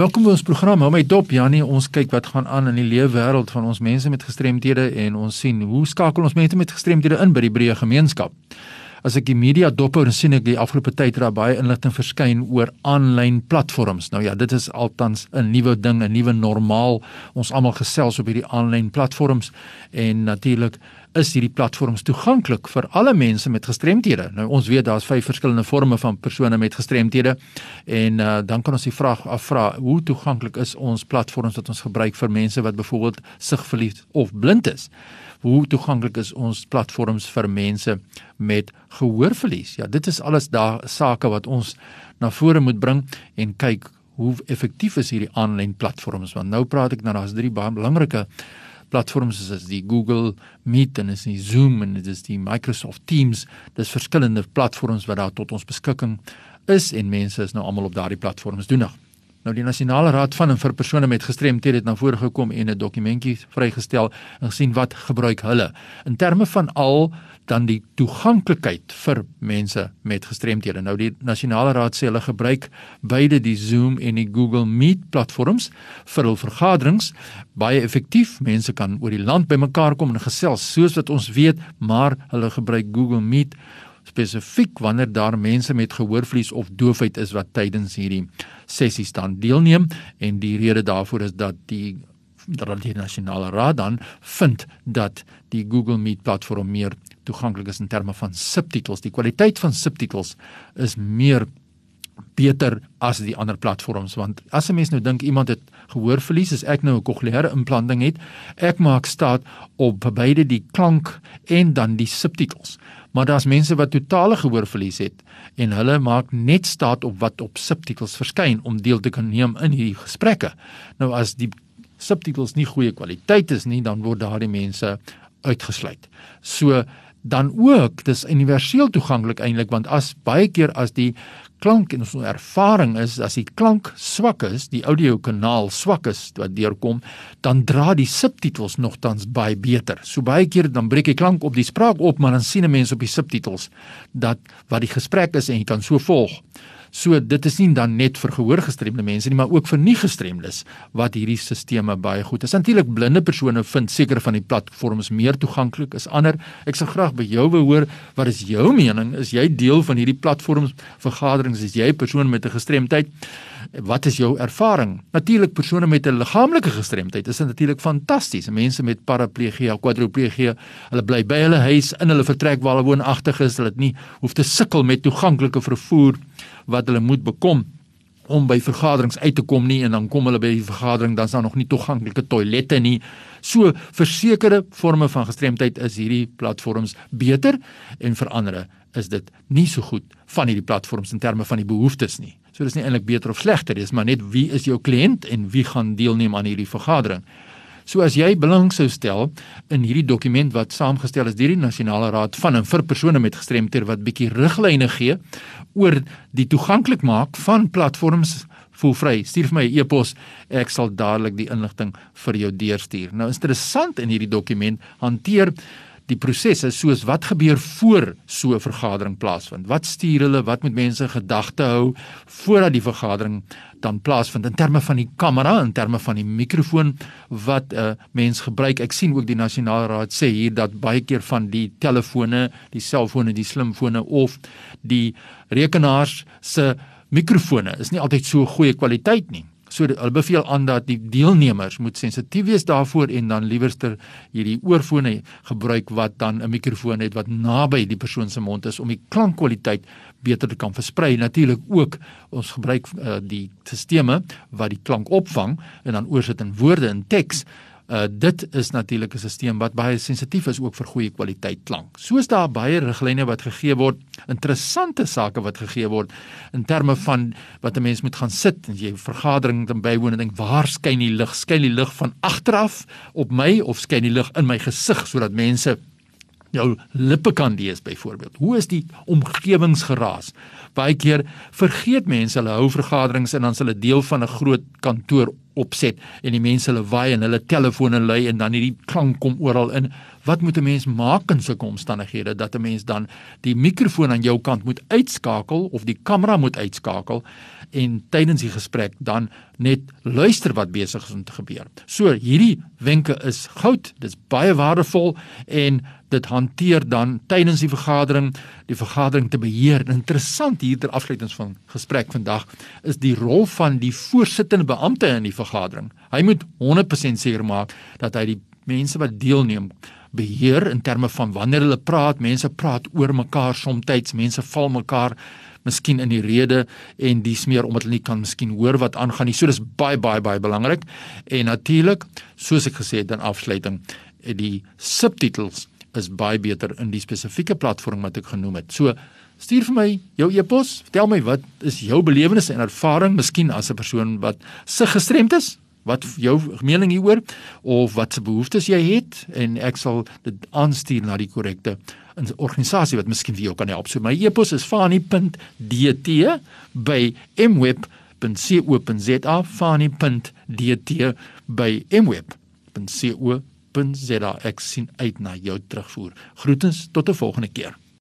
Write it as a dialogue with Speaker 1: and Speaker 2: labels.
Speaker 1: Welkom by ons program. Hou my dop Janie. Ons kyk wat gaan aan in die lewe wêreld van ons mense met gestremthede en ons sien hoe skakel ons mense met gestremthede in by die breë gemeenskap. As ek die media dop hou, sien ek die afgelope tyd daar baie inligting verskyn oor aanlyn platforms. Nou ja, dit is altans 'n nuwe ding, 'n nuwe normaal. Ons almal gesels op hierdie aanlyn platforms en natuurlik is hierdie platforms toeganklik vir alle mense met gestremthede. Nou ons weet daar's vyf verskillende forme van persone met gestremthede en uh, dan kan ons die vraag afvra, hoe toeganklik is ons platforms wat ons gebruik vir mense wat byvoorbeeld sigverlies of blind is? Hoe toeganklik is ons platforms vir mense met gehoorverlies? Ja, dit is alles daar sake wat ons na vore moet bring en kyk hoe effektief is hierdie aanlyn platforms want nou praat ek nou daar's drie baie belangrike platforms soos die Google Meet en is die Zoom en dit is die Microsoft Teams. Dis verskillende platforms wat daar tot ons beskikking is en mense is nou almal op daardie platforms doen nog. Nou die Nasionale Raad van en vir persone met gestremthede het na vore gekom en 'n dokumentjie vrygestel en gesien wat gebruik hulle in terme van al dan die toeganklikheid vir mense met gestremthede. Nou die Nasionale Raad sê hulle gebruik beide die Zoom en die Google Meet platforms vir hul vergaderings baie effektief. Mense kan oor die land bymekaar kom en gesels soos wat ons weet, maar hulle gebruik Google Meet spesifiek wanneer daar mense met gehoorverlies of doofheid is wat tydens hierdie sessies dan deelneem en die rede daarvoor is dat die dat die nasionale raad dan vind dat die Google Meet platform meer toeganklik is in terme van subtitels. Die kwaliteit van subtitels is meer beter as die ander platforms want as 'n mens nou dink iemand het gehoorverlies as ek nou 'n kokleaire implanting het, ek maak staat op beide die klank en dan die subtitels. Maar daar's mense wat totale gehoorverlies het en hulle maak net staat op wat op subtitels verskyn om deel te kan neem in hierdie gesprekke. Nou as die subtitels nie goeie kwaliteit is nie, dan word daardie mense uitgesluit. So dan ook dis universeel toeganklik eintlik want as baie keer as die klank en ons ervaring is as die klank swak is, die audio kanaal swak is wat deurkom, dan dra die subtitels nogtans baie beter. So baie keer dan breek die klank op die spraak op, maar dan sien 'n mens op die subtitels dat wat die gesprek is en jy kan so volg. So dit is nie dan net vir gehoorgestremde mense nie, maar ook vir nie gestremdes wat hierdie stelsels baie goed is. Natuurlik blinde persone vind sekere van die platforms meer toeganklik as ander. Ek sal graag by jou wil hoor, wat is jou mening? Is jy deel van hierdie platforms vergaderings? Is jy 'n persoon met 'n gestremdheid? Wat is jou ervaring? Natuurlik persone met 'n liggaamlike gestremdheid is natuurlik fantasties. Mense met paraplegie, kwadriplegie, hulle bly by hulle huis in hulle vertrek waar hulle woonagtig is, hulle het nie hoef te sukkel met toeganklike vervoer wat hulle moet bekom om by vergaderings uit te kom nie en dan kom hulle by die vergadering dan is daar nog nie toeganklike toilette nie. So versekerde forme van gestremdheid is hierdie platforms beter en vir ander is dit nie so goed van hierdie platforms in terme van die behoeftes nie. So dis nie eintlik beter of slegter, dis maar net wie is jou kliënt en wie gaan deelneem aan hierdie vergadering. So as jy belang sou stel in hierdie dokument wat saamgestel is deur die Nasionale Raad van en vir persone met gestremthede wat bietjie riglyne gee oor die toeganklik maak van platforms voel vry. Stuur vir my 'n e e-pos. Ek sal dadelik die inligting vir jou deurstuur. Nou interessant in hierdie dokument hanteer die prosesse soos wat gebeur voor so 'n vergadering plaasvind. Wat stuur hulle? Wat moet mense gedagte hou voordat die vergadering dan plaasvind in terme van die kamera, in terme van die mikrofoon wat 'n uh, mens gebruik. Ek sien ook die nasionale raad sê hier dat baie keer van die telefone, die selfone, die slimfone of die rekenaars se mikrofone is nie altyd so goeie kwaliteit nie. So hulle beveel aan dat die deelnemers moet sensitief wees daarvoor en dan liewerster hierdie oorfone gebruik wat dan 'n mikrofoon het wat naby die persoon se mond is om die klankkwaliteit beter te kan versprei. Natuurlik ook ons gebruik uh, die stelsels wat die klank opvang en dan oorsit in woorde en teks Uh dit is natuurlik 'n stelsel wat baie sensitief is ook vir goeie kwaliteit klank. Soos daar baie riglyne wat gegee word, interessante sake wat gegee word in terme van wat 'n mens moet gaan sit en jy vergadering dan bywoon en dink waar skyn die lig? Skyn die lig van agteraf op my of skyn die lig in my gesig sodat mense jou lippe kan lees byvoorbeeld. Hoe is die omgewingsgeraas? Baie keer vergeet mense hulle hou vergaderings en dan s' hulle deel van 'n groot kantoor opset en die mense hulle waai en hulle telefone lui en dan hierdie klank kom oral in. Wat moet 'n mens maak in sulke omstandighede dat 'n mens dan die mikrofoon aan jou kant moet uitskakel of die kamera moet uitskakel en tydens die gesprek dan net luister wat besig is om te gebeur. So hierdie wenke is goud, dis baie waardevol en dit hanteer dan tydens die vergadering die vergadering te beheer. Interessant hier ter afsluitings van gesprek vandag is die rol van die voorsittende beampte in die vergadering. Hy moet 100% seker maak dat hy die mense wat deelneem beheer in terme van wanneer hulle praat, mense praat oor mekaar soms, mense val mekaar miskien in die rede en dis meer omdat hulle nie kan miskien hoor wat aangaan nie. So dis baie baie baie belangrik. En natuurlik, soos ek gesê het in afsluiting, die subtitels is baie beter in die spesifieke platform wat ek genoem het. So stuur vir my jou e-pos, vertel my wat is jou belewenisse en ervaring, miskien as 'n persoon wat se gestremd is, wat jou mening hieroor of wat se behoeftes jy het en ek sal dit aanstuur na die korrekte 'n organisasie wat miskien vir jou kan help. So my e-pos is fani.dt by mweb.co.za fani.dt by mweb.co.za. Ek sien uit na jou terugvoer. Groetens tot 'n volgende keer.